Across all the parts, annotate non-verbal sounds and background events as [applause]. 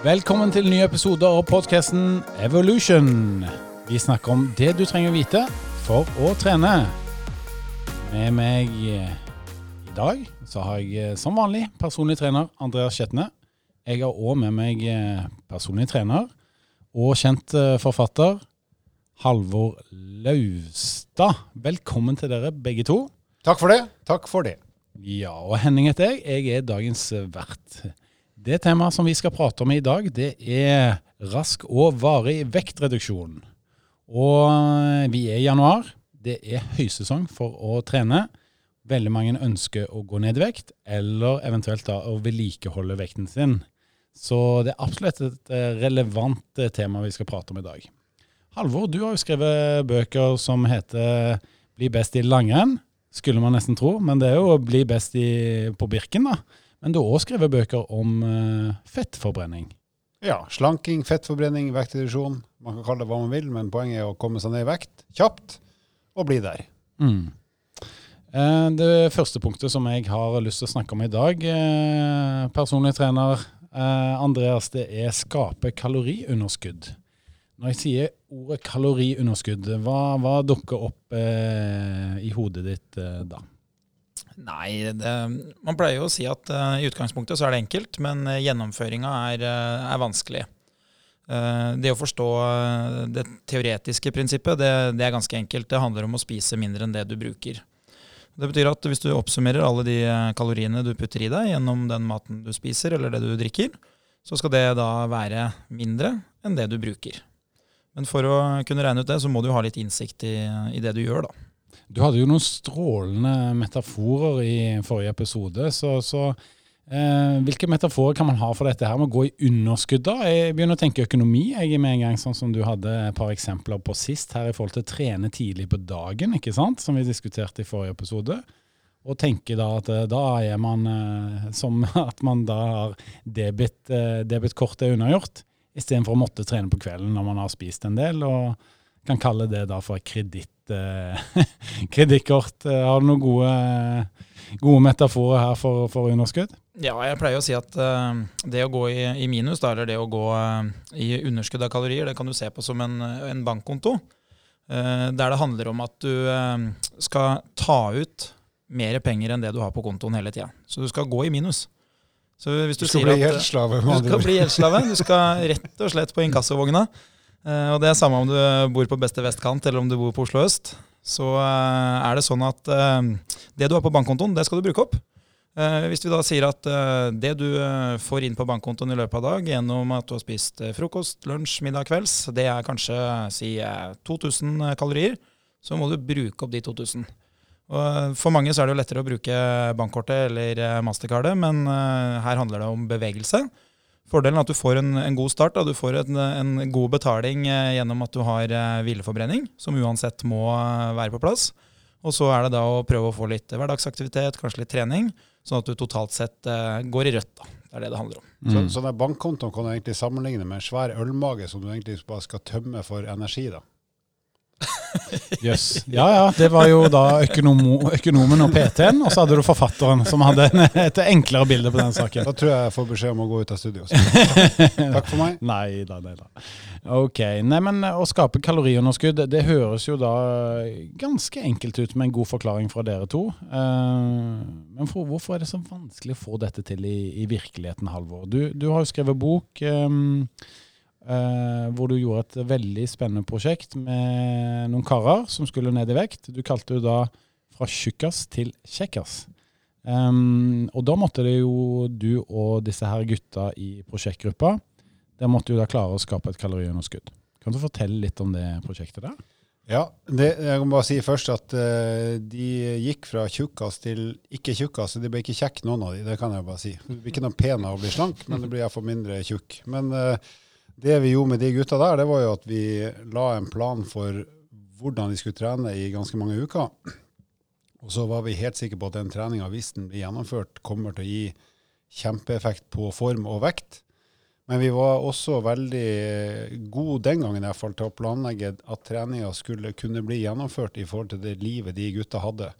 Velkommen til nye episoder av podkasten Evolution. Vi snakker om det du trenger å vite for å trene. Med meg eh, i dag så har jeg eh, som vanlig personlig trener Andreas Skjetne. Jeg har òg med meg eh, personlig trener og kjent forfatter Halvor Laustad. Velkommen til dere begge to. Takk for det. Takk for det. Ja, og Henning heter jeg. Jeg er dagens vert. Det temaet som vi skal prate om i dag, det er rask og varig vektreduksjon. Og eh, vi er i januar. Det er høysesong for å trene. Veldig mange ønsker å gå ned i vekt, eller eventuelt da å vedlikeholde vekten sin. Så det er absolutt et eh, relevant eh, tema vi skal prate om i dag. Halvor, du har jo skrevet bøker som heter 'Bli best i langrenn'. Skulle man nesten tro, men det er jo bli best i, på Birken, da. Men du har òg skrevet bøker om eh, fettforbrenning. Ja, slanking, fettforbrenning, vektreduksjon. Man kan kalle det hva man vil, men poenget er å komme seg ned i vekt kjapt og bli der. Mm. Eh, Det første punktet som jeg har lyst til å snakke om i dag, eh, personlig trener Andreas, det er skape kaloriunderskudd. Når jeg sier ordet kaloriunderskudd, hva, hva dukker opp i hodet ditt da? Nei, det, man pleier jo å si at uh, i utgangspunktet så er det enkelt, men uh, gjennomføringa er, uh, er vanskelig. Det å forstå det teoretiske prinsippet, det, det er ganske enkelt. Det handler om å spise mindre enn det du bruker. Det betyr at hvis du oppsummerer alle de kaloriene du putter i deg gjennom den maten du spiser eller det du drikker, så skal det da være mindre enn det du bruker. Men for å kunne regne ut det, så må du ha litt innsikt i, i det du gjør, da. Du hadde jo noen strålende metaforer i forrige episode, så, så eh, hvilke metaforer kan man ha for dette her med å gå i underskudd da? Jeg begynner å tenke økonomi jeg med en gang, sånn som du hadde et par eksempler på sist her i forhold til å trene tidlig på dagen, ikke sant? Som vi diskuterte i forrige episode. Og tenke da at eh, da er man eh, som [laughs] at man da har debit, eh, debitkortet unnagjort, istedenfor å måtte trene på kvelden når man har spist en del, og kan kalle det da for kreditt, [laughs] kredittkort. Eh, Har du noen gode, gode metaforer her for, for underskudd? Ja, jeg pleier å si at uh, det å gå i, i minus, da, eller det å gå uh, i underskudd av kalorier, det kan du se på som en, en bankkonto. Uh, der det handler om at du eh, skal ta ut mer penger enn det du har på kontoen hele tida. Så du skal gå i minus. Så hvis du, Du skal sier bli eh, gjeldsslave. Du skal bli gjeldsslave. Du skal [laughs] rett og slett på inkassovogna. Eh, og det er samme om du bor på beste vestkant eller om du bor på Oslo øst. Så eh, er det sånn at eh, det du har på bankkontoen, det skal du bruke opp. Hvis vi da sier at det du får inn på bankkontoen i løpet av dag gjennom at du har spist frokost, lunsj, middag, kvelds, det er kanskje si eh, 2000 kalorier, så må du bruke opp de 2000. Og for mange så er det jo lettere å bruke bankkortet eller mastercardet, men her handler det om bevegelse. Fordelen er at du får en, en god start. Da. Du får en, en god betaling eh, gjennom at du har eh, hvileforbrenning, som uansett må eh, være på plass. Og så er det da å prøve å få litt hverdagsaktivitet, kanskje litt trening, sånn at du totalt sett går i rødt. da. Det er det det handler om. Mm. Så, så den bankkontoen kan du egentlig sammenligne med en svær ølmage som du egentlig bare skal tømme for energi. da. [laughs] Jøss. Ja ja, det var jo da økonomo, økonomen og PT-en, og så hadde du forfatteren som hadde en, et enklere bilde på den saken. Da tror jeg jeg får beskjed om å gå ut av studio. Takk for meg. [laughs] Nei da, nei da. Ok. Nei, men å skape kaloriunderskudd, det høres jo da ganske enkelt ut med en god forklaring fra dere to. Eh, men for, hvorfor er det så vanskelig å få dette til i, i virkeligheten, Halvor? Du, du har jo skrevet bok ehm, eh, hvor du gjorde et veldig spennende prosjekt med noen karer som skulle ned i vekt. Du kalte jo da 'Fra tjukkas til kjekkas'. Um, og da måtte det jo du og disse her gutta i prosjektgruppa der måtte jo da klare å skape et kaloriunderskudd. Kan du fortelle litt om det prosjektet der? Ja, det, jeg må bare si først at uh, de gikk fra tjukkas til ikke tjukkas. så De ble ikke kjekke, noen av de, det kan jeg bare si. Du blir ikke noe pen av å bli slank, men du blir iallfall mindre tjukk. Men eh, det vi gjorde med de gutta der, det var jo at vi la en plan for hvordan de skulle trene i ganske mange uker. Og så var vi helt sikre på at den treninga, hvis den blir gjennomført, kommer til å gi kjempeeffekt på form og vekt. Men vi var også veldig gode den gangen i hvert fall til å planlegge at treninga skulle kunne bli gjennomført i forhold til det livet de gutta hadde.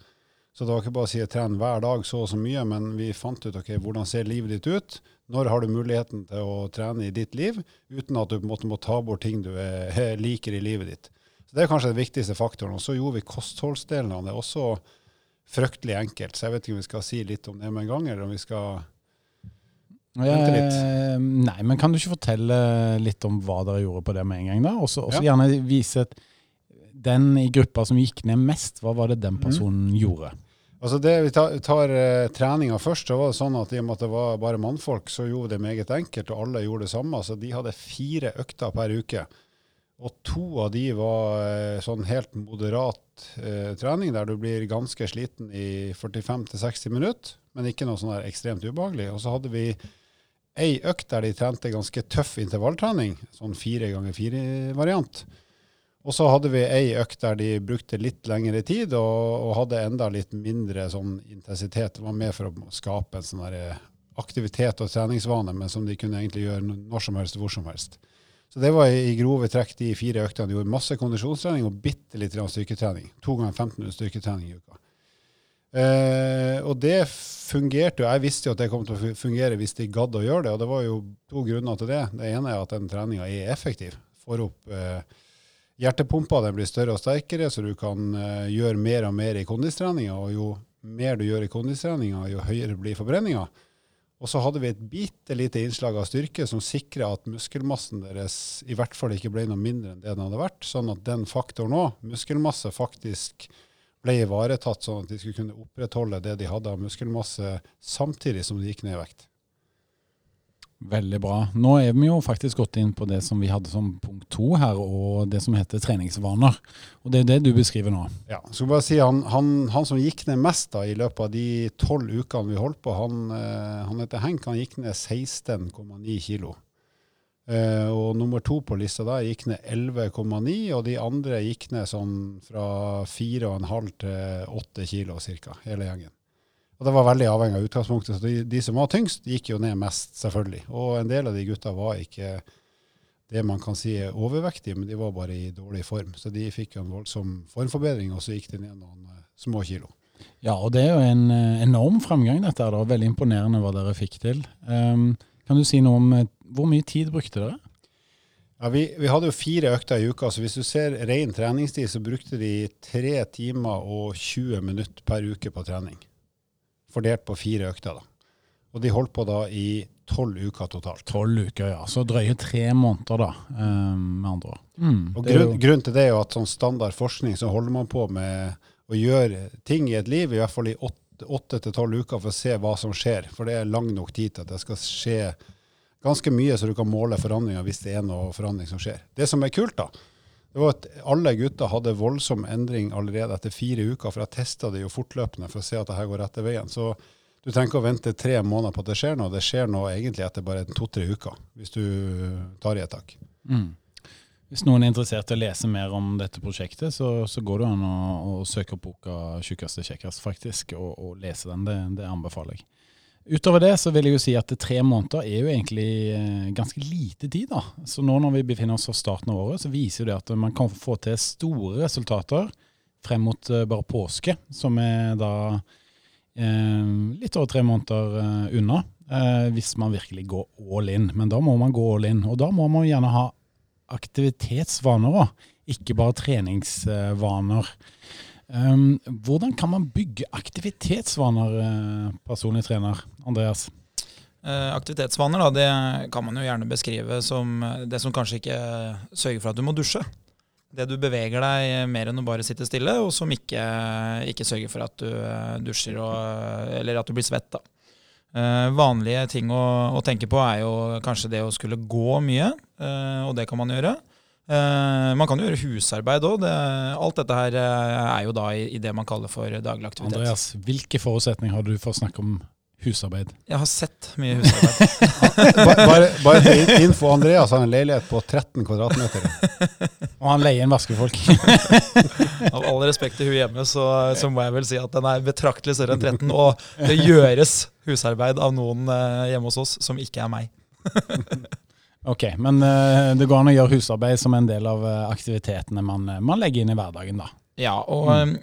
Så det var ikke bare å si tren hver dag så og så mye, men vi fant ut ok, hvordan ser livet ditt ut. Når har du muligheten til å trene i ditt liv, uten at du på en måte må ta bort ting du er, [laughs] liker i livet ditt. Så Det er kanskje den viktigste faktoren. Og så gjorde vi kostholdsdelen av det også fryktelig enkelt. Så jeg vet ikke om vi skal si litt om det med en gang, eller om vi skal Vente litt. Eh, nei, men kan du ikke fortelle litt om hva dere gjorde på det med en gang, da? Og så Ja. gjerne vise at den i gruppa som gikk ned mest, hva var det den personen personen gjorde? Altså det, Vi tar, tar eh, treninga først. så var det sånn at I og med at det var bare mannfolk, så gjorde det meget enkelt, og alle gjorde det samme. Altså De hadde fire økter per uke. Og to av de var eh, sånn helt moderat eh, trening, der du blir ganske sliten i 45-60 minutter, men ikke noe sånn ekstremt ubehagelig. Og så hadde vi ei økt der de trente ganske tøff intervalltrening, sånn fire ganger fire-variant. Og så hadde vi ei økt der de brukte litt lengre tid og, og hadde enda litt mindre sånn intensitet. Det var mer for å skape en sånn aktivitet og treningsvane, men som de kunne egentlig gjøre når som helst, hvor som helst. Så det var i grove trekk de fire øktene. De gjorde masse kondisjonstrening og bitte litt styrketrening. To ganger 1500 styrketrening i uka. Eh, og det fungerte jo. Jeg visste jo at det kom til å fungere hvis de gadd å gjøre det, og det var jo to grunner til det. Det ene er at den treninga er effektiv. Får opp eh, hjertepumpa, den blir større og sterkere, så du kan eh, gjøre mer og mer i kondistreninga. Og jo mer du gjør i kondistreninga, jo høyere blir forbrenninga. Og så hadde vi et bitte lite innslag av styrke som sikra at muskelmassen deres i hvert fall ikke ble noe mindre enn det den hadde vært. Sånn at den faktoren òg, muskelmasse, faktisk ble ivaretatt, sånn at de skulle kunne opprettholde det de hadde av muskelmasse samtidig som de gikk ned i vekt. Veldig bra. Nå er vi jo faktisk gått inn på det som vi hadde som punkt to her, og det som heter treningsvaner. Og det er det du beskriver nå. Ja, skal bare si han, han, han som gikk ned mest da, i løpet av de tolv ukene vi holdt på, han, eh, han heter Henk, han gikk ned 16,9 kilo. Eh, og nummer to på lista der gikk ned 11,9, og de andre gikk ned sånn fra 4,5 til 8 kilo cirka, hele gjengen. Og det var veldig avhengig av utgangspunktet, så de, de som var tyngst, gikk jo ned mest, selvfølgelig. Og en del av de gutta var ikke det man kan si er overvektige, men de var bare i dårlig form. Så de fikk jo en voldsom formforbedring, og så gikk de ned noen eh, små kilo. Ja, og det er jo en eh, enorm fremgang dette her. Veldig imponerende hva dere fikk til. Um, kan du si noe om eh, hvor mye tid brukte dere? Ja, vi, vi hadde jo fire økter i uka, så hvis du ser ren treningstid, så brukte de tre timer og 20 minutter per uke på trening. Fordelt på fire økter, da. Og de holdt på da i tolv uker totalt. Tolv uker, ja. Så drøye tre måneder, da, um, med andre ord. Mm, Og grunn, jo- Grunnen til det er jo at sånn standard forskning så holder man på med å gjøre ting i et liv, i hvert fall i åtte til tolv uker, for å se hva som skjer. For det er lang nok tid til at det skal skje ganske mye, så du kan måle forandringer hvis det er noe forandring som skjer. Det som er kult, da, det var at alle gutter hadde voldsom endring allerede etter fire uker, for jeg testa det jo fortløpende for å se at det her går rette veien. Så du trenger ikke å vente tre måneder på at det skjer noe. Det skjer noe egentlig etter bare to-tre uker, hvis du tar i et tak. Mm. Hvis noen er interessert i å lese mer om dette prosjektet, så, så går det an å, å søke opp boka 'Tjukkeste kjekkest', faktisk, og, og lese den. Det, det anbefaler jeg. Utover det så vil jeg jo si at tre måneder er jo egentlig eh, ganske lite tid. da. Så nå når vi befinner oss på starten av året, så viser det at man kan få til store resultater frem mot eh, bare påske, som er da eh, litt over tre måneder eh, unna, eh, hvis man virkelig går all in. Men da må man gå all in, og da må man gjerne ha aktivitetsvaner òg, ikke bare treningsvaner. Um, hvordan kan man bygge aktivitetsvaner, eh, personlig trener Andreas? Eh, Aktivitetsvaner da, det kan man jo gjerne beskrive som eh, det som kanskje ikke sørger for at du må dusje. Det du beveger deg mer enn å bare sitte stille, og som ikke, ikke sørger for at du dusjer og, eller at du blir svett. Da. Uh, vanlige ting å, å tenke på er jo kanskje det å skulle gå mye, uh, og det kan man gjøre. Eh, man kan jo gjøre husarbeid òg. Alt dette her eh, er jo da i, i det man kaller for daglig aktivitet. Andreas, hvilke forutsetninger har du for å snakke om husarbeid? Jeg har sett mye husarbeid. [laughs] Bare, bare, bare til info, Andreas har en leilighet på 13 kvadratmeter. Og han leier inn vaskefolk. [laughs] Av all respekt til hun hjemme, så, så må jeg vel si at den er betraktelig større enn 13. Og det gjøres husarbeid av noen eh, hjemme hos oss som ikke er meg. [laughs] ok, men uh, det går an å gjøre husarbeid som en del av eh, aktivitetene man, man legger inn i hverdagen, da. Ja, og mm.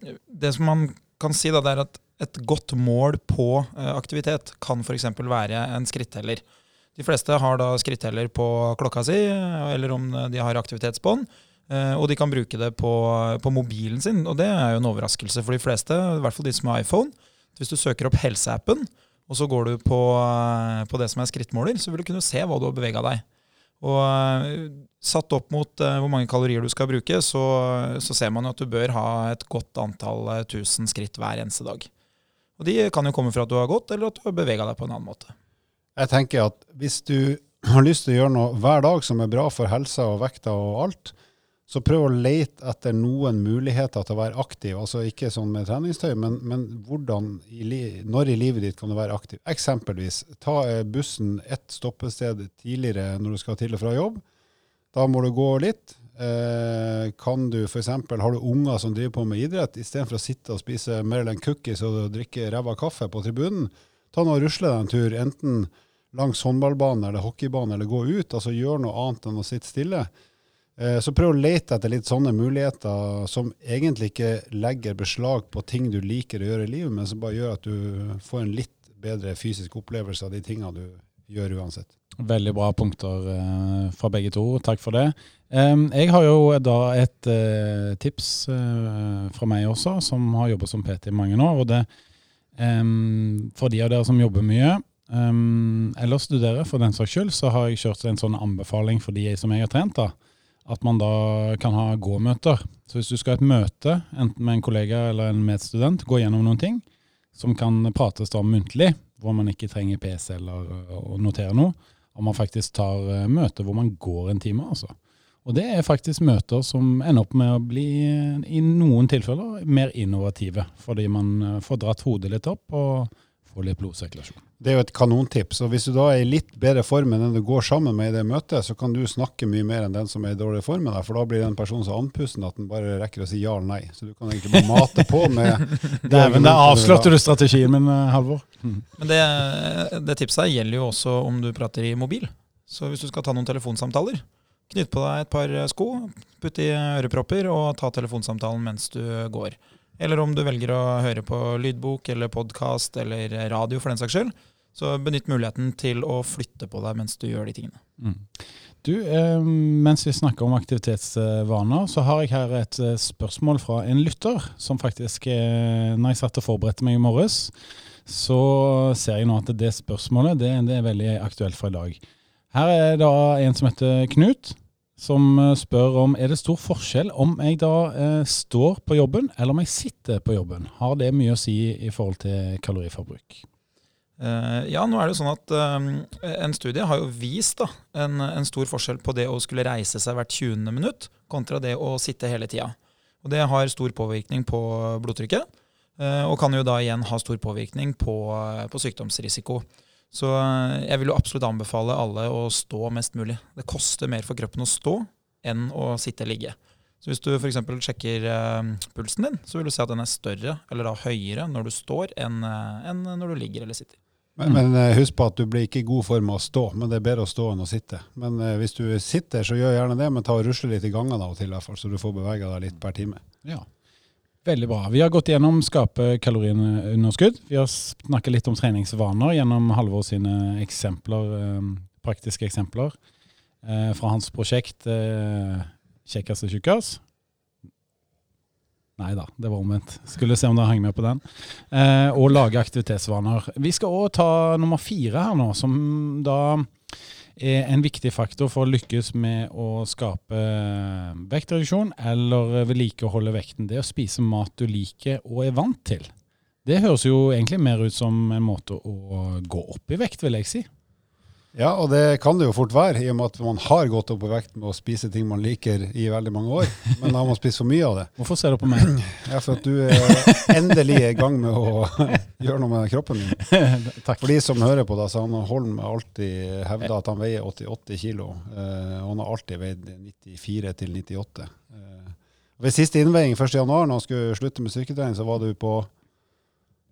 det som man kan si, da, det er at et godt mål på eh, aktivitet kan f.eks. være en skritteller. De fleste har da skritteller på klokka si, eller om de har aktivitetsbånd. Eh, og de kan bruke det på, på, mobilen sin, og det er jo en overraskelse for de fleste. I hvert fall de som har iPhone. Hvis du søker opp helseappen, og så går du på, på, det som er skrittmåler, så vil du kunne se hva du har bevega deg. Og eh, satt opp mot uh, hvor mange kalorier du skal bruke, så, så ser man at du bør ha et godt antall tusen skritt hver eneste dag. Og de kan jo komme fra at du har gått, eller at du har bevega deg på en annen måte. Jeg tenker at hvis du har lyst til å gjøre noe hver dag som er bra for helsa og vekta og alt, så prøv å lete etter noen muligheter til å være aktiv. Altså ikke sånn med treningstøy, men, men hvordan, når i livet ditt kan du være aktiv? Eksempelvis ta eh, bussen ett stoppested tidligere når du skal til og fra jobb. Da må du gå litt. Eh, kan du f.eks. Har du unger som driver på med idrett, istedenfor å sitte og spise Maryland cookies og drikke ræva kaffe på tribunen, ta nå og rusle deg en tur. enten langs håndballbanen eller hockeybanen, eller gå ut. altså Gjør noe annet enn å sitte stille. Eh, så prøv å lete etter litt sånne muligheter som egentlig ikke legger beslag på ting du liker å gjøre i livet, men som bare gjør at du får en litt bedre fysisk opplevelse av de tingene du gjør uansett. Veldig bra punkter uh, fra begge to. Takk for det. Jeg har jo da et uh, tips fra meg også, som har jobbet som PT i mange år. og det For de av dere som jobber mye, eller studere, for den saks skyld, så har jeg kjørt en sånn anbefaling for de som jeg har trent, da, at man da kan ha gåmøter. Så hvis du skal ha et møte, enten med en kollega eller en medstudent, gå gjennom noen ting som kan prates da muntlig, hvor man ikke trenger PC eller å notere noe, og man faktisk tar møter hvor man går en time, altså. Og det er faktisk møter som ender opp med å bli, i noen tilfeller, mer innovative, fordi man uh, får dratt hodet litt opp og får litt blodsirkulasjon. Det er jo et kanontips. og Hvis du da er i litt bedre form enn den du går sammen med i det møtet, så kan du snakke mye mer enn den som er i dårlig form med deg, for da blir den personen så andpusten at den bare rekker å si ja eller nei. Så du kan egentlig bare mate på [laughs] med Dæven, der avslørte du strategien min, eh, Halvor. Mm. Men det, det tipset gjelder jo også om du prater i mobil. Så hvis du skal ta noen telefonsamtaler, knytt på deg et par sko, putt i ørepropper og ta telefonsamtalen mens du går. Eller om du velger å høre på lydbok eller podkast eller radio for den saks skyld. Så benytt muligheten til å flytte på deg mens du gjør de tingene. Mm. Du, eh, Mens vi snakker om aktivitetsvaner, så har jeg her et eh, spørsmål fra en lytter. Som faktisk, eh, når jeg satt og forberedte meg i morges, så ser jeg nå at det spørsmålet det, det er veldig aktuelt for i dag. Her er da en som heter Knut som eh, spør om er det stor forskjell om jeg da eh, står på jobben eller om jeg sitter på jobben. Har det mye å si i forhold til kaloriforbruk? Uh, ja, nå er det jo sånn at um, En studie har jo vist da, en, en, stor forskjell på det å skulle reise seg hvert 20. minutt kontra det å sitte hele tida. Og Det har stor påvirkning på blodtrykket, uh, og kan jo da igjen ha stor påvirkning på, på sykdomsrisiko. Så eh, jeg vil jo absolutt anbefale alle å stå mest mulig. Det koster mer for kroppen å stå enn å sitte og ligge. Så hvis du f.eks. sjekker uh, pulsen din, så vil du se at den er større eller da høyere når du står enn, uh, enn når du ligger eller sitter. Men, men, husk på at du blir ikke i god form av å stå, men det er bedre å stå enn å sitte. Men uh, hvis du sitter, så gjør gjerne det, men ta og rusle litt i gangene av og til, så du får bevega deg litt per time. Ja. Veldig bra. Vi har gått gjennom skape kaloriunderskudd. Vi har snakket litt om treningsvaner gjennom Halvor sine eksempler, eh, praktiske eksempler eh, fra hans prosjekt eh, Kjekkas og tjukkas. Nei da, det var omvendt. Skulle se om dere hang med på den. Eh, og lage aktivitetsvaner. Vi skal òg ta nummer fire her nå, som da er en viktig faktor for å lykkes med å skape vektreduksjon eller vedlikeholde vekten. Det å spise mat du liker og er vant til. Det høres jo egentlig mer ut som en måte å gå opp i vekt, vil jeg si. Ja, og det kan det jo fort være, i og med at man har gått opp i vekt med å spise ting man liker i veldig mange år. Men da har man spist for mye av det. Hvorfor ser du på meg? Ja, For at du er endelig i gang med å [laughs] gjøre noe med kroppen din. [laughs] Takk. For de som hører på, da, så han Holm alltid hevda at han veier 88 kilo. Eh, og han har alltid veid 94 til 98. Eh, ved siste innveiing 1.1, når han skulle slutte med styrketrening, så var du på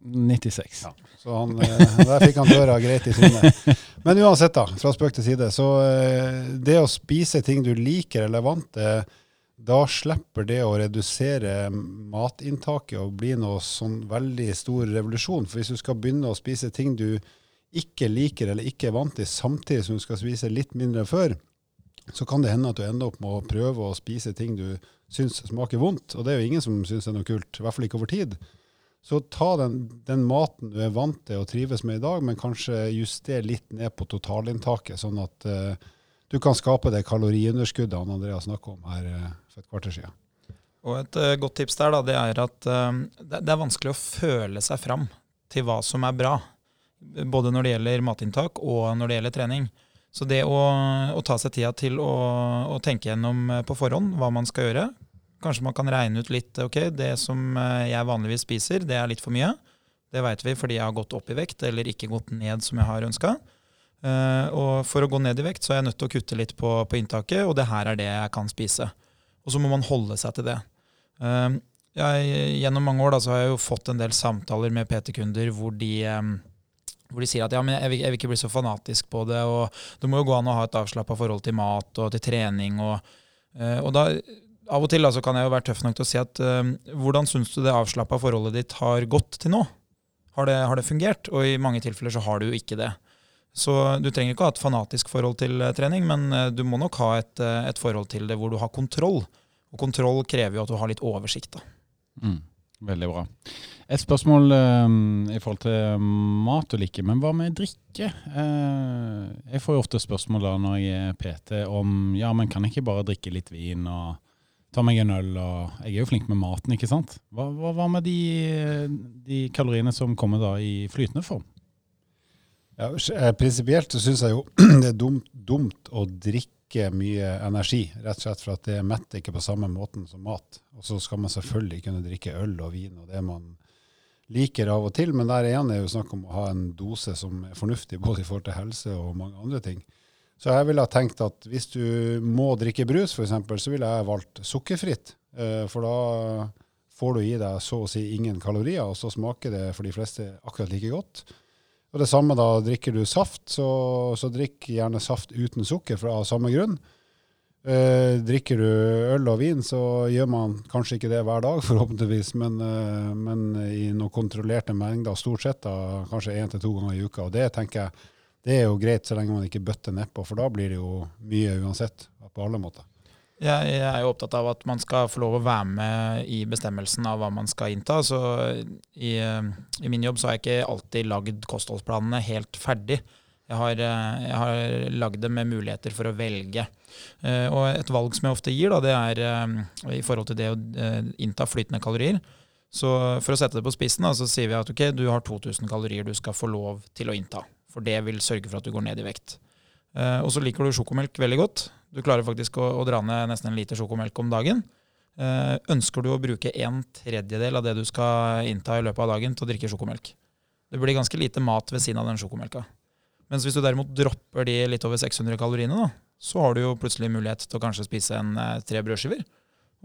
96. Ja. Så han, eh, der fikk han døra greit i trynet. [laughs] Men uansett, da, fra spøk til side. Så eh, det å spise ting du liker eller er vant til, da slipper det å redusere matinntaket og bli noe sånn veldig stor revolusjon. For hvis du skal begynne å spise ting du ikke liker eller ikke er vant til, samtidig som du skal spise litt mindre enn før, så kan det hende at du ender opp med å prøve å spise ting du syns smaker vondt. Og det er jo ingen som syns det er noe kult, i hvert fall ikke over tid. Så ta den, den, maten du er vant til og trives med i dag, men kanskje juster litt ned på totalinntaket, sånn at uh, du kan skape det kaloriunderskuddet han Andreas snakka om her uh, for et kvarter siden. Og Et uh, godt tips der da, det er at det, det er vanskelig å føle seg fram til hva som er bra. Både når det gjelder matinntak og når det gjelder trening. Så det å, å ta seg tida til å, å, tenke gjennom på forhånd hva man skal gjøre, Kanskje man kan regne ut litt ok, det som eh, jeg vanligvis spiser, det er litt for mye. Det vet vi fordi jeg har gått opp i vekt eller ikke gått ned som jeg har ønska. Eh, og for å gå ned i vekt så er jeg nødt til å kutte litt på, på inntaket, og det her er det jeg kan spise. Og så må man holde seg til det. Uh, jeg, gjennom mange år da, så har jeg jo fått en del samtaler med PT-kunder hvor hvor de sier at ja, men jeg vil, jeg vil, ikke bli så fanatisk på det. og Det må jo gå an å ha et avslappa forhold til mat og til trening. Og, og da av og til da, kan jeg jo være tøff nok til å si at uh, hvordan syns du det avslappa forholdet ditt har gått til nå? Har det, har det, fungert? Og i mange tilfeller så har du jo ikke det. Så du trenger ikke å ha et fanatisk forhold til uh, trening, men uh, du må nok ha et, et, forhold til det hvor du har kontroll. Og kontroll krever jo at du har litt oversikt. da. Mm, veldig bra. Et spørsmål i forhold til mat og like, men hva med drikke? Uh, jeg får jo ofte spørsmål da når jeg er PT om ja, men kan jeg ikke bare drikke litt vin og ta meg en øl, og jeg er jo flink med maten, ikke sant. Hva, hva, hva med de, de, kaloriene som kommer da i flytende form? Ja, eh, Prinsipielt så syns jeg jo [clears throat] det er dumt, dumt, å drikke mye energi, rett og slett for at det metter ikke på samme måten som mat. Og så skal man selvfølgelig kunne drikke øl og vin og det man liker av og til, men der igjen er jo snakk om å ha en dose som er fornuftig både i forhold til helse og mange andre ting. Så jeg ville tenkt at hvis du må drikke brus, f.eks., så ville jeg valgt sukkerfritt. Eh, for da får du i deg så å si ingen kalorier, og så smaker det for de fleste akkurat like godt. Og det samme da, drikker du saft, så, så drikk gjerne saft uten sukker for av samme grunn. Eh, drikker du øl og vin, så gjør man kanskje ikke det hver dag, [laughs] forhåpentligvis, men, eh, men i noen kontrollerte mengder, stort sett da, kanskje én til to ganger i uka. Og det tenker jeg det er jo greit så lenge man ikke bøtter nedpå, for da blir det jo mye uansett. på alle måter. Jeg, jeg er jo opptatt av at man skal få lov å være med i bestemmelsen av hva man skal innta. Så i, i min jobb så har jeg ikke alltid lagd kostholdsplanene helt ferdig. Jeg har, jeg har lagd dem med muligheter for å velge. Eh, og et valg som jeg ofte gir, da, det er eh, i forhold til det å eh, innta flytende kalorier. Så for å sette det på spissen, da, så sier vi at ok, du har 2000 kalorier du skal få lov til å innta. For det vil sørge for at du går ned i vekt. Uh, og så liker du sjokomelk veldig godt. Du klarer faktisk å, å dra ned nesten en liter sjokomelk om dagen. Uh, ønsker du å bruke en tredjedel av det du skal innta i løpet av dagen til å drikke sjokomelk? Det blir ganske lite mat ved siden av den sjokomelka. Mens hvis du derimot dropper de litt over 600 kaloriene, da, så har du jo plutselig mulighet til å kanskje spise en uh, tre brødskiver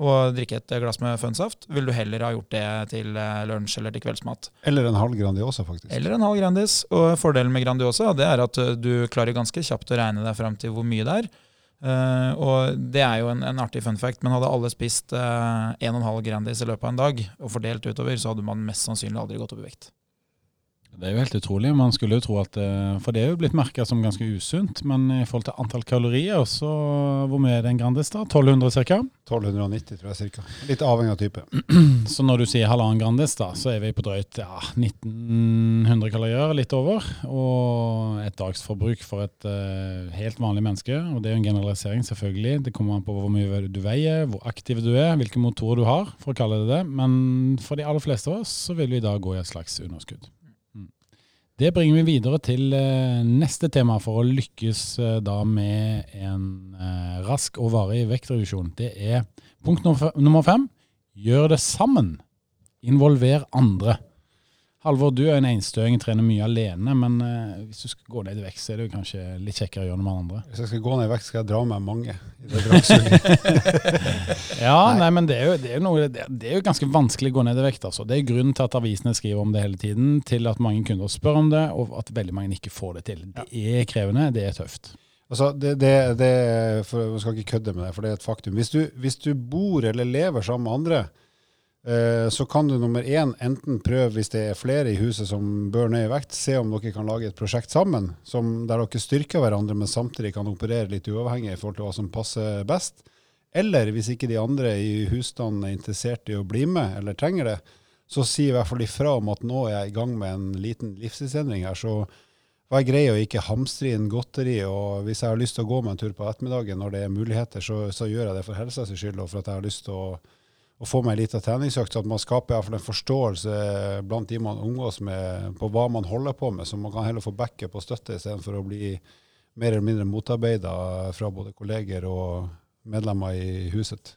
og drikke et glass med fønsaft, vil du heller ha gjort det til eh, lunsj eller til kveldsmat. Eller en halv Grandiosa, faktisk. Eller en halv Grandis. Og fordelen med Grandiosa det er at eh, du klarer ganske kjapt å regne deg fram til hvor mye det er. Uh, og det er jo en, en, artig fun fact, men hadde alle spist uh, 1,5 Grandis i løpet av en dag og fordelt utover, så hadde man mest sannsynlig aldri gått opp i vekt. Det er jo helt utrolig. Man skulle jo tro at eh, For det er jo blitt merka som ganske usunt. Men i forhold til antall kalorier, så hvor mye er det en Grandis da? 1200 ca.? 1290 tror jeg ca. Litt avhengig av type. [clears throat] Så når du sier halvannen Grandis, da, så er vi på drøyt ja, 1900 kalorier, litt over. Og et dagsforbruk for et uh, helt vanlig menneske. Og det er jo en generalisering, selvfølgelig. Det kommer an på hvor mye du veier, hvor aktiv du er, hvilke motorer du har, for å kalle det det. Men for de aller fleste av oss så vil vi da gå i et slags underskudd. Det bringer vi videre til eh, neste tema for å lykkes eh, da med en eh, rask og varig vektreduksjon. Det er punkt nummer fem. Gjør det sammen. Involver andre. Halvor, du er en enstøing, trener mye alene, men uh, hvis du skal gå ned i vekt, så er det jo kanskje litt kjekkere å gjøre noe med andre? Hvis jeg skal gå ned i vekt, skal jeg dra med mange i det [laughs] ja, nei. nei, men det er, jo, det, er noe, det er, jo, ganske vanskelig å gå ned i vekt. Altså. Det er grunnen til at avisene skriver om det hele tiden, til at mange kunder spør om det, og at veldig mange ikke får det til. Det er krevende, det er tøft. Altså, det, det, det for, Jeg skal ikke kødde med det, for det er et faktum. Hvis du, hvis du bor eller lever sammen med andre, eh, så kan du nummer én enten prøve, hvis det er flere i huset som bør ned i vekt, se om dere kan lage et prosjekt sammen der dere styrker hverandre, men samtidig kan operere litt uavhengig i forhold til hva som passer best. Eller hvis ikke de andre i husstanden er interessert i å bli med, eller trenger det, så si i hvert fall ifra om at nå er jeg i gang med en liten livsstilsendring her. så Vær grei å ikke hamstre inn godteri. og Hvis jeg har lyst til å gå meg en tur på ettermiddagen når det er muligheter, så, så gjør jeg det for helsas skyld, og for at jeg har lyst til å, å få meg en liten treningsøkt. Så at man skaper i hvert fall en forståelse blant de man omgås med, på hva man holder på med. Så man kan heller få backup og støtte istedenfor å bli mer eller mindre motarbeida fra både kolleger og medlemmer i huset.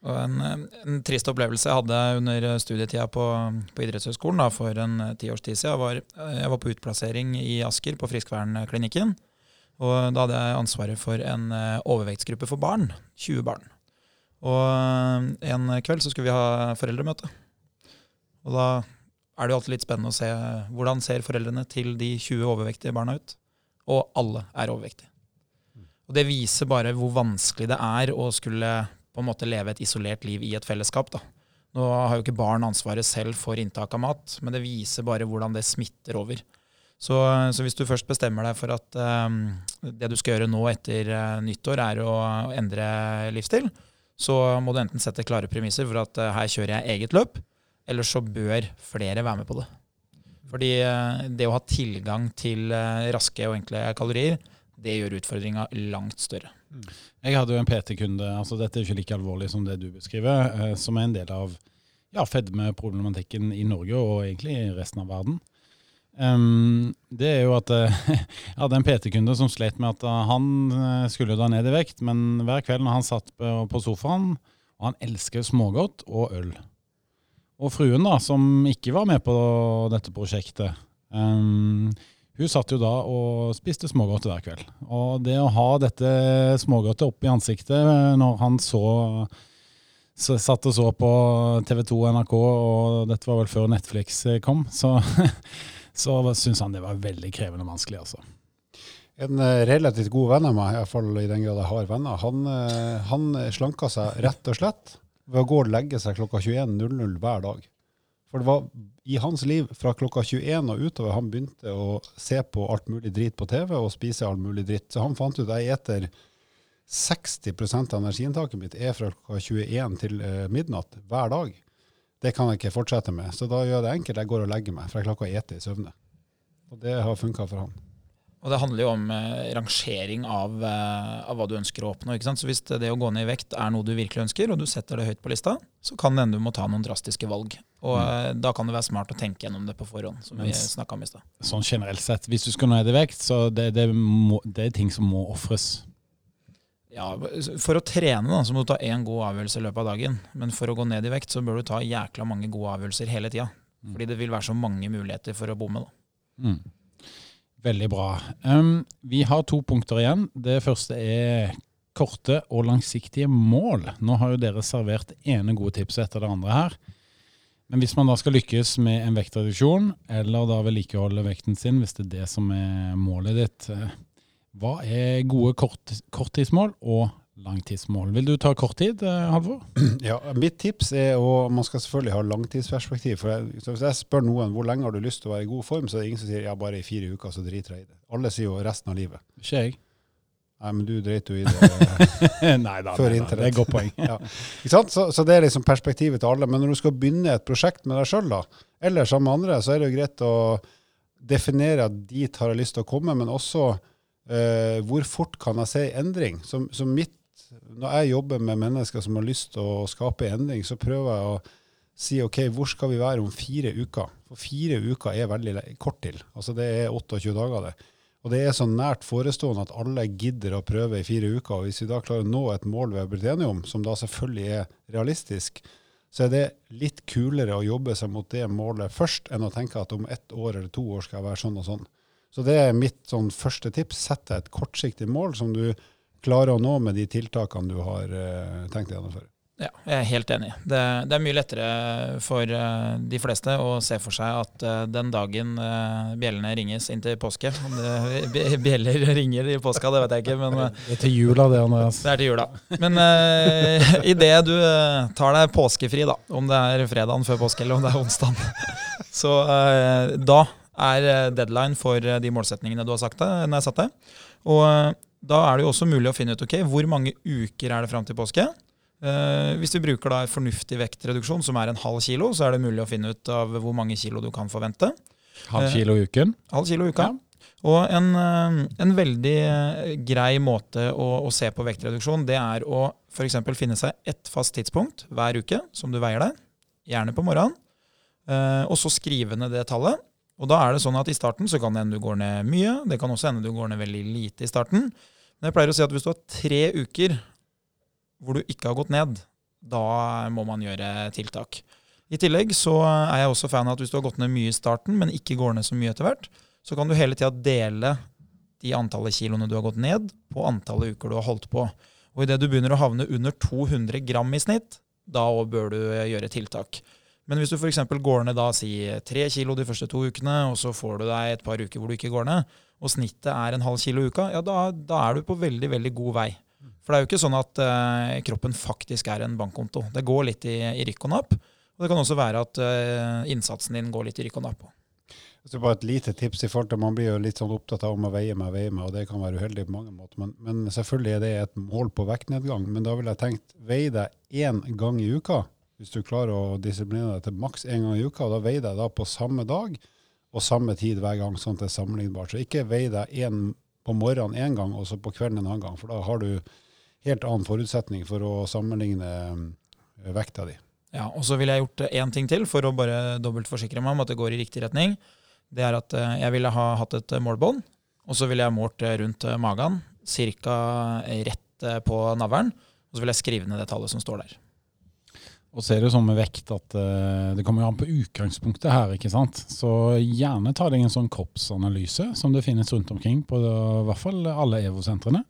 Og en, en, trist opplevelse jeg hadde under studietida på, på idrettshøyskolen for en tiårs ti års tid siden, var jeg var på utplassering i Asker, på Friskvernklinikken. Og da hadde jeg ansvaret for en eh, overvektsgruppe for barn. 20 barn. Og eh, en kveld så skulle vi ha foreldremøte. Og da er det jo alltid litt spennende å se hvordan ser foreldrene til de 20 overvektige barna ut. Og alle er overvektige. Og det viser bare hvor vanskelig det er å skulle på en måte leve et isolert liv i et fellesskap. da. Nå har jo ikke barn ansvaret selv for inntak av mat, men det viser bare hvordan det smitter over. Så, så hvis du først bestemmer deg for at um, det du skal gjøre nå etter uh, nyttår, er å endre livsstil, så må du enten sette klare premisser for at uh, her kjører jeg eget løp, eller så bør flere være med på det. Fordi uh, det å ha tilgang til raske og enkle kalorier, det gjør utfordringa langt større. Mm. Jeg hadde jo en PT-kunde, altså dette er ikke like alvorlig som det du beskriver, eh, som er en del av ja, fedmeproblematikken i Norge og egentlig i resten av verden. Um, det er jo at uh, [laughs] Jeg hadde en PT-kunde som slet med at uh, han uh, skulle da ned i vekt, men hver kveld når han satt på, sofaen, og han elsker smågodt og øl. Og fruen, da, som ikke var med på dette prosjektet, um, hun satt jo da og spiste smågodt hver kveld. Og det å ha dette smågodtet opp i ansiktet eh, når han så, så satt og så på TV 2 og NRK, og dette var vel før Netflix kom, så, [laughs] så syntes han det var veldig krevende og vanskelig. altså. En eh, relativt god venn av meg, i hvert fall i den grad jeg har venner, han, eh, han slanka seg rett og slett ved å gå og legge seg klokka 21.00 hver dag. For det var i hans liv fra klokka 21 og utover han begynte å se på alt mulig drit på TV og spise all mulig dritt. Så han fant ut at jeg eter 60% av energiinntaket mitt er fra klokka 21 til eh, midnatt hver dag. Det kan jeg ikke fortsette med. Så da gjør jeg det enkelt. Jeg går og legger meg, for jeg klarer ikke å ete i søvne. Og det har funka for han. Og det handler jo om eh, rangering av, eh, av, hva du ønsker å oppnå. ikke sant? Så Hvis det å gå ned i vekt er noe du virkelig ønsker, og du setter det høyt på lista, så kan det hende du må ta noen drastiske valg. Og mm. Eh, da kan det være smart å tenke gjennom det på forhånd, som vi snakka om i stad. Sånn generelt sett, hvis du skal ned i vekt, så det, det, må, det er ting som må ofres. Ja, For å trene da, så må du ta én god avgjørelse i løpet av dagen. Men for å gå ned i vekt så bør du ta jækla mange gode avgjørelser hele tida. Mm. Fordi det vil være så mange muligheter for å bomme. da. Mm. Veldig bra. Um, vi har to punkter igjen. Det første er korte og langsiktige mål. Nå har jo dere servert ene gode tipset etter det andre her. Men hvis man da skal lykkes med en vektreduksjon, eller da vedlikeholde vekten sin, hvis det er det som er målet ditt, eh, hva er gode kort, korttidsmål og langtidsmål. Vil du ta kort tid, eh, Halvor? [clears throat] Ja, mitt tips er å Man skal selvfølgelig ha langtidsperspektiv. for jeg, Hvis jeg spør noen hvor lenge har du lyst til å være i god form, så er det ingen som sier ja, bare i fire uker, så driter jeg i det. Alle sier jo resten av livet. Ikke jeg. Nei, men du dreit jo i [laughs] det nei, da, før internett. Det er et godt poeng. [laughs] ja. så, så, det er liksom perspektivet til alle. Men når du skal begynne et prosjekt med deg sjøl, eller sammen med andre, så er det jo greit å definere at dit har jeg lyst til å komme, men også uh, hvor fort kan jeg se endring. Som, som mitt når jeg jobber med mennesker som har lyst til å skape endring, så prøver jeg å si OK, hvor skal vi være om fire uker? For fire uker er veldig kort til. Altså det er 28 dager, det. Og det er så nært forestående at alle gidder å prøve i fire uker. Og hvis vi da klarer å nå et mål vi har blitt enige om, som da selvfølgelig er realistisk, så er det litt kulere å jobbe seg mot det målet først, enn å tenke at om ett år eller to år skal jeg være sånn og sånn. Så det er mitt sånn første tips. Sett deg et kortsiktig mål som du klarer å nå med de tiltakene du har uh, tenkt å gjennomføre. Ja, jeg er helt enig. Det, det er mye lettere for uh, de fleste å se for seg at uh, den dagen uh, bjellene ringes inn til påske det, [laughs] bjeller ringer i påska, det vet jeg ikke. Men, det er til jula, det, Andreas. Det er til jula. Men uh, idet du tar deg påskefri, da, om det er fredagen før påske eller om det er onsdagen, [laughs] så da er deadline for de målsetningene du har sagt deg, satt deg. Og da er det jo også mulig å finne ut ok, hvor mange uker er det fram til påske. Uh, hvis vi bruker da en fornuftig vektreduksjon, som er en halv kilo, så er det mulig å finne ut av hvor mange kilo du kan forvente. Halv kilo i uken? Uh, halv kilo i uka. Ja. Og en, en, veldig grei måte å, å, se på vektreduksjon, det er å f.eks. finne seg ett fast tidspunkt hver uke som du veier deg, gjerne på morgenen, og så skrive ned det tallet. Og da er det sånn at I starten så kan det hende du går ned mye, det kan også hende du går ned veldig lite i starten. Men jeg pleier å si at hvis du har tre uker hvor du ikke har gått ned, da må man gjøre tiltak. I tillegg så er jeg også fan av at hvis du har gått ned mye i starten, men ikke går ned så mye etter hvert, så kan du hele tida dele de antallet kiloene du har gått ned, på antallet uker du har holdt på. Og idet du begynner å havne under 200 gram i snitt, da bør du gjøre tiltak. Men hvis du f.eks. går ned da, si tre kilo de første to ukene, og så får du deg et par uker hvor du ikke går ned, og snittet er en halv kilo i uka, ja, da, da er du på veldig, veldig god vei. For det er jo ikke sånn at uh, kroppen faktisk er en bankkonto. Det går litt i, i rykk og napp. Og det kan også være at uh, innsatsen din går litt i rykk og napp. Så bare et lite tips i forhold til Man blir jo litt sånn opptatt av om å veie meg, veie meg, og det kan være uheldig på mange måter. Men, men, selvfølgelig er det et mål på vektnedgang. Men da ville jeg tenkt vei deg én gang i uka. Hvis du klarer å disiplinere deg til maks én gang i uka, og da veier deg da på samme dag og samme tid hver gang, sånn at det er sammenlignbart. Så ikke vei deg én på morgenen én gang, og så på kvelden en annen gang. For da har du helt annen forutsetning for å sammenligne eh, vekta di. Ja, og så ville jeg gjort én ting til for å bare dobbeltforsikre meg om at det går i riktig retning. Det er at eh, jeg ville ha hatt et målbånd, og så ville jeg målt rundt magen, ca. rett på navlen. Og så ville jeg skrive ned det tallet som står der. Og så er det sånn med vekt at uh, det kommer jo an på utgangspunktet her. ikke sant? Så gjerne ta deg en sånn kroppsanalyse som det finnes rundt omkring på det, i hvert fall alle EVO-sentrene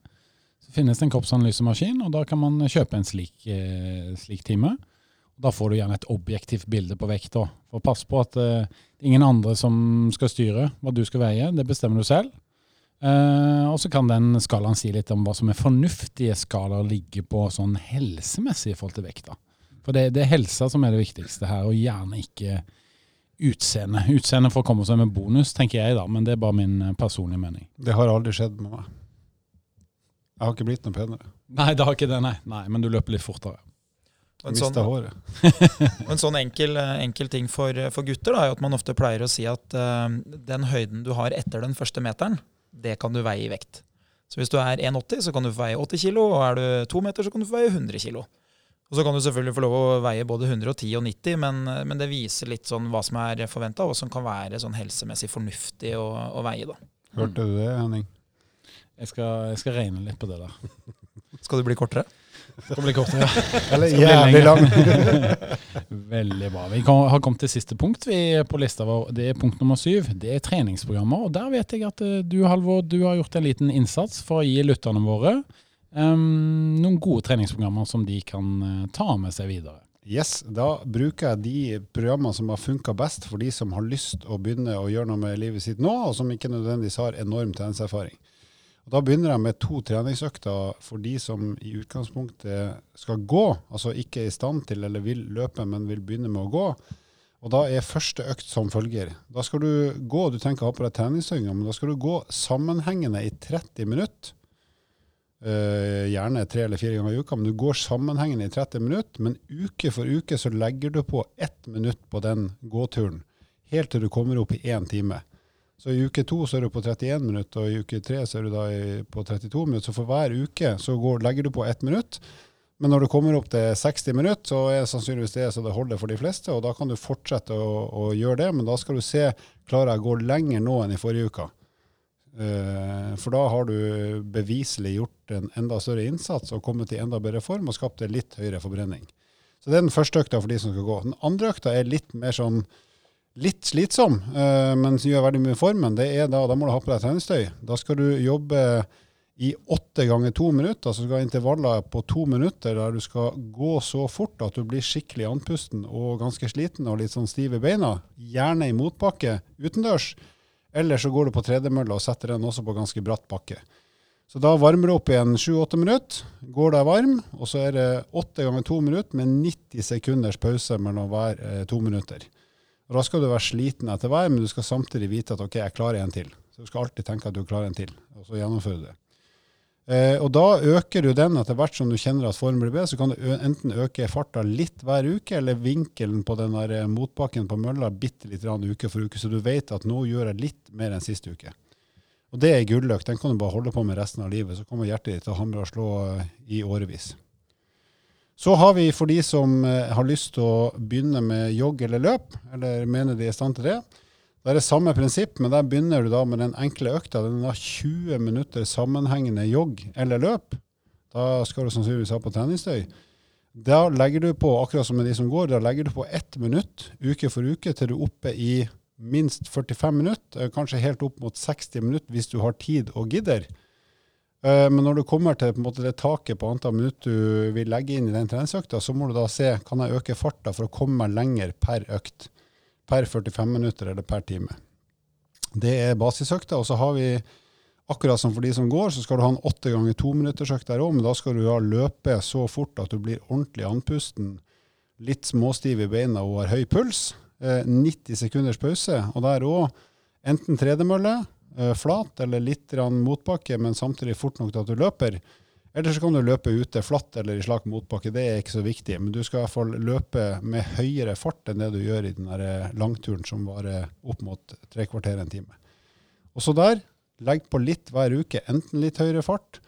finnes det en kroppsanalysemaskin, og da kan man kjøpe en slik, uh, slik time. Da får du gjerne et objektivt bilde på vekt. Da. For Pass på at eh, det er ingen andre som skal styre hva du skal veie, det bestemmer du selv. Og så kan den skalaen si litt om hva som er fornuftige skalaer ligge på sånn helsemessig i forhold til vekt. Da. For det, det, er helsa som er det viktigste her, og gjerne ikke utseende. Utseende får komme seg med bonus, tenker jeg da, men det er bare min eh, personlige mening. Det har aldri skjedd med meg. Jeg har ikke blitt noe penere. Nei, det har ikke det, nei. nei men du løper litt fortere. En sånn, håret. [laughs] en sånn enkel, enkel ting for, for, gutter da, er at man ofte pleier å si at uh, den høyden du har etter den første meteren, det kan du veie i vekt. Så hvis du er 1,80, så kan du få veie 80 kg, og er du 2 meter, så kan du få veie 100 kg. Og så kan du selvfølgelig få lov å veie både 110 og 90, men, men det viser litt sånn hva som er forventa, og hva som kan være sånn helsemessig fornuftig å, å veie. da. Hørte du det, Henning? Jeg skal, jeg skal regne litt på det der. [laughs] Skal du bli kortere? Skal bli kortere, ja. [laughs] Eller jævlig lang. [laughs] Veldig bra. Vi har kommet til siste punkt vi på lista vår. Det er punkt nummer syv. Det er treningsprogrammer. Og der vet jeg at eh, du, Halvor, du har gjort en liten innsats for å gi lytterne våre um, noen gode treningsprogrammer som de kan uh, ta med seg videre. Yes, Da bruker jeg de programmene som har funka best for de som har lyst å begynne å gjøre noe med livet sitt nå, og som ikke nødvendigvis har enorm treningserfaring. Da begynner jeg med to treningsøkter for de som i utgangspunktet skal gå, altså ikke er i stand til eller vil løpe, men vil begynne med å gå. Og da er første økt som følger. Da skal du gå, du tenker å ha på deg treningstøyinga, men da skal du gå sammenhengende i 30 minutter. Uh, gjerne tre eller fire ganger i uka, men du går sammenhengende i 30 minutter. Men uke for uke så legger du på ett minutt på den gåturen, helt til du kommer opp i én time. Så i uke to så er du på 31 minutter, og i uke tre så er du da på 32 minutter. Så for hver uke så går, legger du på ett minutt. Men når du kommer opp til 60 minutter, så er det sannsynligvis det så det holder for de fleste. Og da kan du fortsette å, å gjøre det, men da skal du se klarer jeg å gå lenger nå enn i forrige uke. Uh, for da har du beviselig gjort en enda større innsats og kommet i enda bedre form og skapt en litt høyere forbrenning. Så det er den første økta for de som skal gå. Den andre økta er litt mer sånn litt slitsom, uh, men som gjør veldig mye formen, det er da, da må du ha på deg treningstøy. Da skal du jobbe i åtte ganger to minutter. Så skal ha intervaller på to minutter der du skal gå så fort at du blir skikkelig andpusten og ganske sliten og litt sånn stiv i beina. Gjerne i motbakke utendørs. Eller så går du på tredemølla og setter den også på ganske bratt bakke. Så da varmer du opp igjen sju-åtte minutter, går deg varm, og så er det 8 ganger 2 minutter med 90 sekunders pause mellom hver eh, to minutter. Og Da skal du være sliten etter hver, men du skal samtidig vite at ok, jeg klarer en til. Så du skal alltid tenke at du klarer en til, og så gjennomfører du det. Eh, og da øker du den etter hvert som du kjenner at formen blir bedre. Så kan du enten øke farta litt hver uke, eller vinkelen på den der eh, motbakken på mølla bitte litt uke for uke, så du vet at nå gjør jeg litt mer enn sist uke. Og det er gulløk. Den kan du bare holde på med resten av livet. Så kommer hjertet ditt til å hamre og slå eh, i årevis. Så har vi for de som eh, har lyst til å begynne med jogg eller løp, eller mener de er i stand til det. Det er det samme prinsipp, men der begynner du da med den enkle økta. Den er 20 minutter sammenhengende jogg eller løp. Da skal du sannsynligvis ha på treningstøy. Da legger du på, akkurat som med de som går, da legger du på ett minutt uke for uke til du er oppe i minst 45 minutter, eh, kanskje helt opp mot 60 minutter hvis du har tid og gidder. Eh, men når du kommer til måte, det taket på antall minutter du vil legge inn i den treningsøkta, så må du da se kan jeg øke farta for å komme lenger per økt. Per 45 minutter eller per time. Det er basisøkta. Og så har vi, akkurat som for de som går, så skal du ha en åtte ganger to minutters-økt der òg, men da skal du ha løpe så fort at du blir ordentlig andpusten, litt småstiv i beina og har høy puls. 90 eh, sekunders pause. Og der òg enten tredemølle, eh, flat eller litt motbakke, men samtidig fort nok til at du løper. Eller så kan du løpe ute flatt eller i slak motbakke. Det er ikke så viktig. Men du skal i hvert fall løpe med høyere fart enn det du gjør i den eh, langturen som varer opp mot tre kvarter en time. Og så der, legg på litt hver uke. Enten litt høyere fart,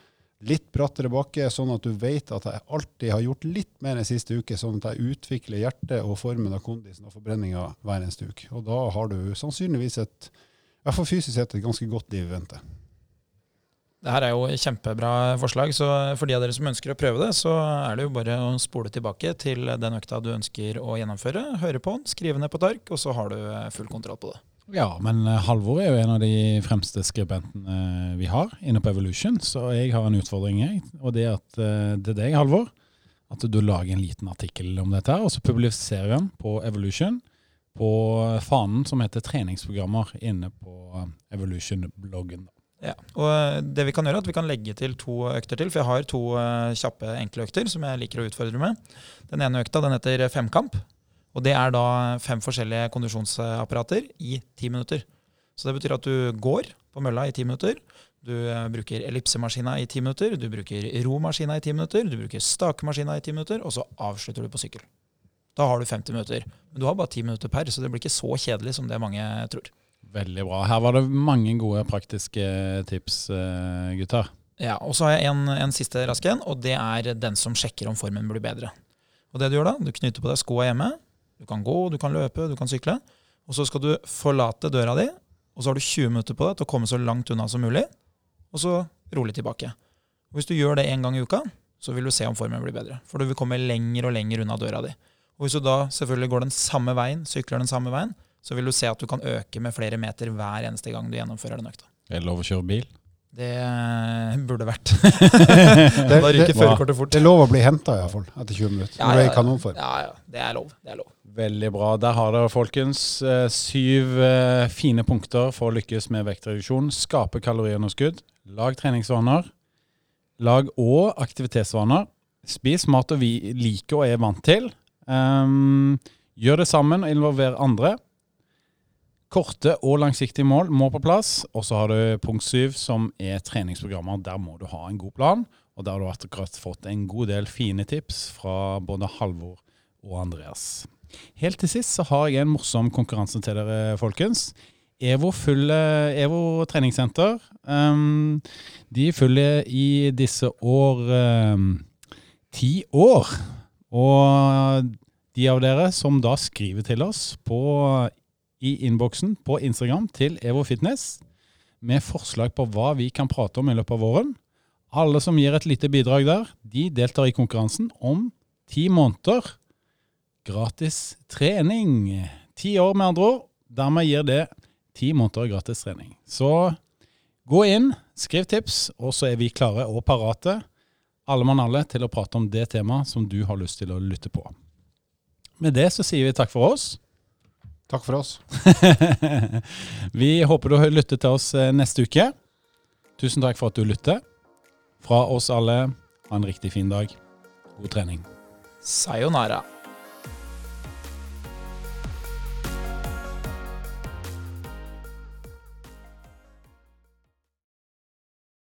litt brattere bakke, sånn at du vet at jeg alltid har gjort litt mer enn siste uke, sånn at jeg utvikler hjertet og formen av kondisen og forbrenninga hver eneste uke. Og da har du sannsynligvis et, i hvert fall fysisk sett, et ganske godt liv i vente. Det her er jo kjempebra forslag, så for de av dere som ønsker å prøve det, så er det jo bare å spole tilbake til den økta du ønsker å gjennomføre. Høre på den, skrive ned på et ark, og så har du full kontroll på det. Ja, men eh, Halvor er jo en av de fremste skribentene vi har inne på Evolution, så jeg har en utfordring, jeg. Og det er at eh, det er deg, Halvor, at du lager en liten artikkel om dette, her, og så publiserer vi den på Evolution på fanen som heter treningsprogrammer inne på eh, Evolution-bloggen. Ja, og det Vi kan gjøre er at vi kan legge til to økter til. For jeg har to kjappe, enkle økter som jeg liker å utfordre med. Den ene økta den heter femkamp. Og det er da fem forskjellige kondisjonsapparater i ti minutter. Så det betyr at du går på mølla i ti minutter. Du eh, bruker ellipsemaskina i ti minutter, du bruker romaskina i ti minutter, du bruker stakemaskina i ti minutter, og så avslutter du på sykkel. Da har du 50 minutter. Men du har bare 10 minutter per, så det blir ikke så kjedelig som det mange tror. Veldig bra. Her var det mange gode praktiske tips, eh, gutter. Ja, og så har jeg en, en siste rask en, og det er den som sjekker om formen blir bedre. Og det Du gjør da, du knytter på deg skoa hjemme, du kan gå, du kan løpe, du kan sykle. Og så skal du forlate døra di, og så har du 20 minutter på deg til å komme så langt unna som mulig. Og så rolig tilbake. Og Hvis du gjør det én gang i uka, så vil du se om formen blir bedre. For du vil komme lenger og lenger unna døra di. Og Hvis du da selvfølgelig går den samme veien, sykler den samme veien, så vil du se at du kan øke med flere meter hver eneste gang du gjennomfører den økta. Er det lov å kjøre bil? Det burde vært. [laughs] da ryker førerkortet fort. Det er lov å bli henta iallfall etter 20 minutter. Ja, ja, ja, ja, ja, det er lov. Det er lov. Veldig bra. Der har dere, folkens, eh, syv eh, fine punkter for å lykkes med vektreduksjon. Skape kaloriunderskudd. Lag treningsvaner. Lag og aktivitetsvaner. Spis mat vi liker og er vant til. Um, gjør det sammen og involver andre. Korte og langsiktige mål må på plass. Og så har du punkt syv, som er treningsprogrammer. Der må du ha en god plan. Og der har du akkurat fått en god del fine tips fra både Halvor og Andreas. Helt til sist så har jeg en morsom konkurranse til dere, folkens. EVO, full, EVO treningssenter. Um, de følger i disse år um, ti år. Og de av dere som da skriver til oss på, i innboksen på Instagram til EVO Fitness med forslag på hva vi kan prate om i løpet av våren. Alle som gir et lite bidrag der, de deltar i konkurransen om ti måneder gratis trening. Ti år, med andre ord. Dermed gir det ti måneder gratis trening. Så gå inn, Skriv tips, og så er vi klare og parate, alle mann alle, til å prate om det temaet som du har lyst til å lytte på. Med det så sier vi takk for oss. Takk for oss. [laughs] vi håper du lytter til oss eh, neste uke. Tusen takk for at du lytter. Fra oss alle, ha en riktig fin dag. God trening. Sayonara.